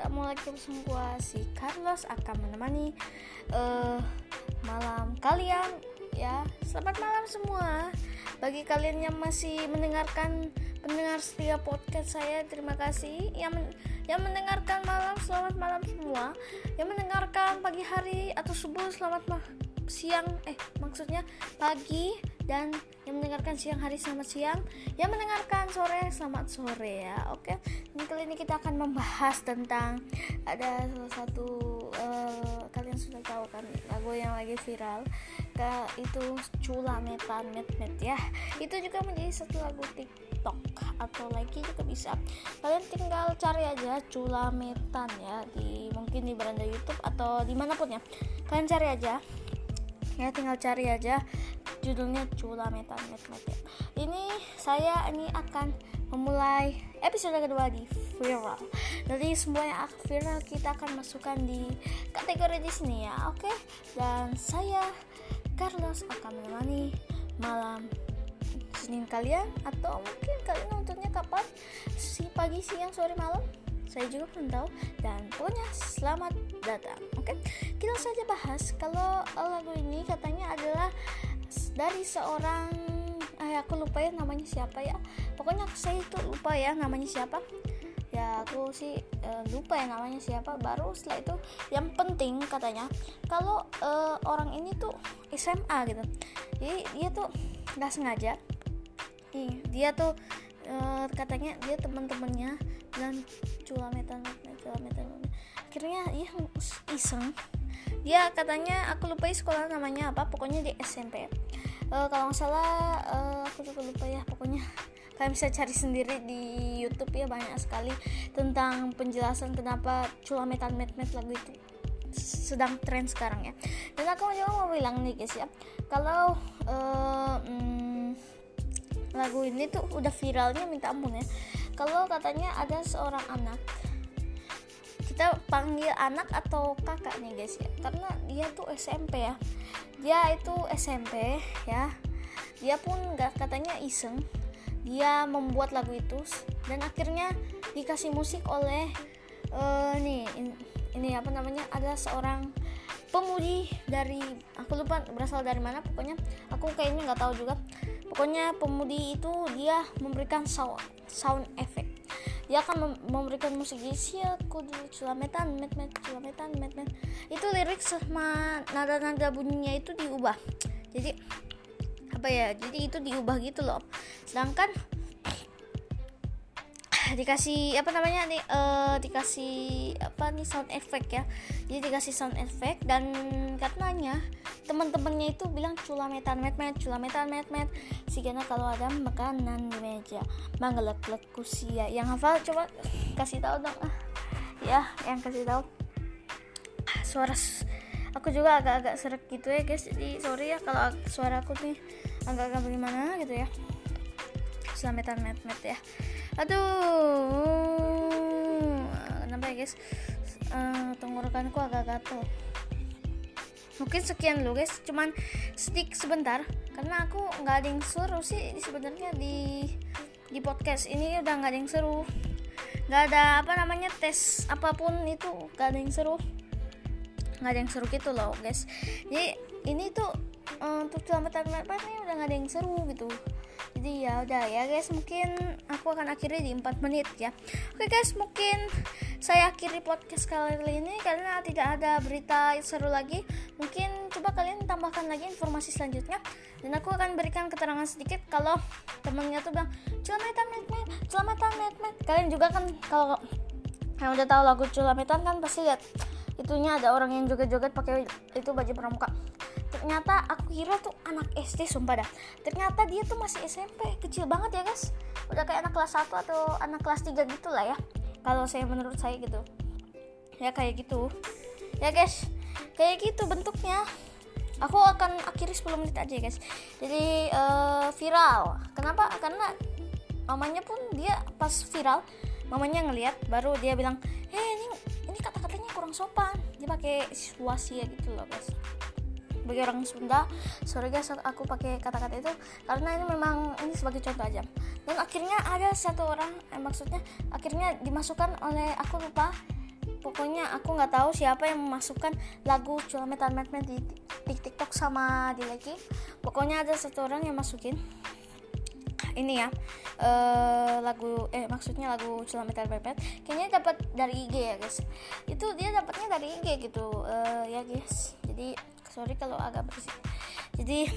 bersama gua si Carlos akan menemani uh, malam kalian ya. Selamat malam semua. Bagi kalian yang masih mendengarkan pendengar setia podcast saya terima kasih. Yang men yang mendengarkan malam selamat malam semua. Yang mendengarkan pagi hari atau subuh selamat ma siang eh maksudnya pagi dan yang mendengarkan siang hari selamat siang. Yang mendengarkan sore selamat sore ya oke? Ini kali ini kita akan membahas tentang ada salah satu uh, kalian sudah tahu kan lagu yang lagi viral ke itu cula metan met ya. Itu juga menjadi satu lagu tiktok atau lagi juga bisa. Kalian tinggal cari aja cula metan ya di mungkin di beranda YouTube atau di mana pun ya. Kalian cari aja. Ya tinggal cari aja judulnya Cula Metan Met. Ini saya ini akan memulai episode kedua di viral. Jadi semua yang akan viral kita akan masukkan di kategori di sini ya, oke? Okay? Dan saya Carlos akan menemani malam Senin kalian atau mungkin kalian nontonnya kapan? Si pagi, siang, sore, malam? saya juga belum tahu dan pokoknya selamat datang oke okay? kita saja bahas kalau lagu ini katanya adalah dari seorang eh aku lupa ya namanya siapa ya. Pokoknya saya itu lupa ya namanya siapa. Ya aku sih uh, lupa ya namanya siapa. Baru setelah itu yang penting katanya kalau uh, orang ini tuh SMA gitu. Jadi dia tuh nggak sengaja. Dia tuh uh, katanya dia teman-temannya dan culametan culametan akhirnya dia iseng dia katanya aku lupa sekolah namanya apa pokoknya di SMP uh, eh, kalau nggak salah uh, aku juga lupa ya pokoknya. Kalian bisa cari sendiri di YouTube ya banyak sekali tentang penjelasan kenapa culametan met met lagu itu sedang tren sekarang ya. Dan aku juga mau bilang nih guys ya. Kalau uh, hmm, lagu ini tuh udah viralnya minta ampun ya. Kalau katanya ada seorang anak kita panggil anak atau kakak nih guys ya. Karena dia tuh SMP ya. Dia itu SMP ya. Dia pun nggak katanya iseng. Dia membuat lagu itu dan akhirnya dikasih musik oleh uh, nih ini, ini apa namanya ada seorang pemudi dari aku lupa berasal dari mana pokoknya aku kayaknya nggak tahu juga. Pokoknya pemudi itu dia memberikan sound sound effect dia akan memberikan musik sia kudu culametan met met culametan met met. Itu lirik sama nada nada bunyinya itu diubah. Jadi apa ya jadi itu diubah gitu loh. Sedangkan dikasih apa namanya nih uh, dikasih apa nih sound effect ya. Jadi dikasih sound effect dan katanya teman-temannya itu bilang culametan met met culametan met met. Sigana kalau ada makanan di meja. Manggelek lek kusia. Yang hafal coba kasih tahu dong. Ah ya yang kasih tahu. Suara aku juga agak-agak serak gitu ya guys. Jadi sorry ya kalau suara aku nih agak-agak bagaimana gitu ya. Culametan met met ya. Aduh. Kenapa ya guys? Uh, tenggorokanku agak gatel mungkin sekian dulu guys. Cuman stick sebentar karena aku nggak ada yang seru sih sebenarnya di di podcast ini udah nggak ada yang seru. Nggak ada apa namanya tes apa pun itu nggak ada yang seru. Nggak ada yang seru gitu loh guys. Jadi ini tuh uh, untuk selamat apa nih udah nggak ada yang seru gitu. Jadi ya udah ya guys. Mungkin aku akan akhiri di 4 menit ya. Oke guys. Mungkin saya akhiri podcast kali ini karena tidak ada berita seru lagi. Mungkin coba kalian tambahkan lagi informasi selanjutnya. Dan aku akan berikan keterangan sedikit kalau temennya tuh bilang culametan met culametan met kalian juga kan kalau yang udah tahu lagu culametan kan pasti lihat itunya ada orang yang joget-joget pakai itu baju pramuka. Ternyata aku kira tuh anak SD sumpah dah. Ternyata dia tuh masih SMP kecil banget ya guys. Udah kayak anak kelas 1 atau anak kelas 3 gitu lah ya kalau saya menurut saya gitu. Ya kayak gitu. Ya guys kayak gitu bentuknya. Aku akan akhiri 10 menit aja guys. Jadi uh, viral. Kenapa? Karena mamanya pun dia pas viral mamanya ngeliat baru dia bilang hei ini ini kata-katanya kurang sopan. Dia pakai situasi ya gitu loh guys bagi orang Sunda sorry guys aku pakai kata-kata itu karena ini memang ini sebagai contoh aja. Dan akhirnya ada satu orang eh, maksudnya akhirnya dimasukkan oleh aku lupa. Pokoknya aku nggak tahu siapa yang memasukkan lagu Culametan Medmed di, di TikTok sama di lagi pokoknya ada satu orang yang masukin. Ini ya uh, lagu eh maksudnya lagu Culametan Medmed kayaknya dapat dari IG ya guys. Itu dia dapatnya dari IG gitu uh, ya guys. Jadi sorry kalau agak bersih jadi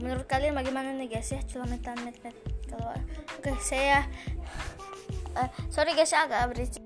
menurut kalian bagaimana nih guys ya Culametan Medmed kalau oke okay, saya uh, sorry guys agak berisik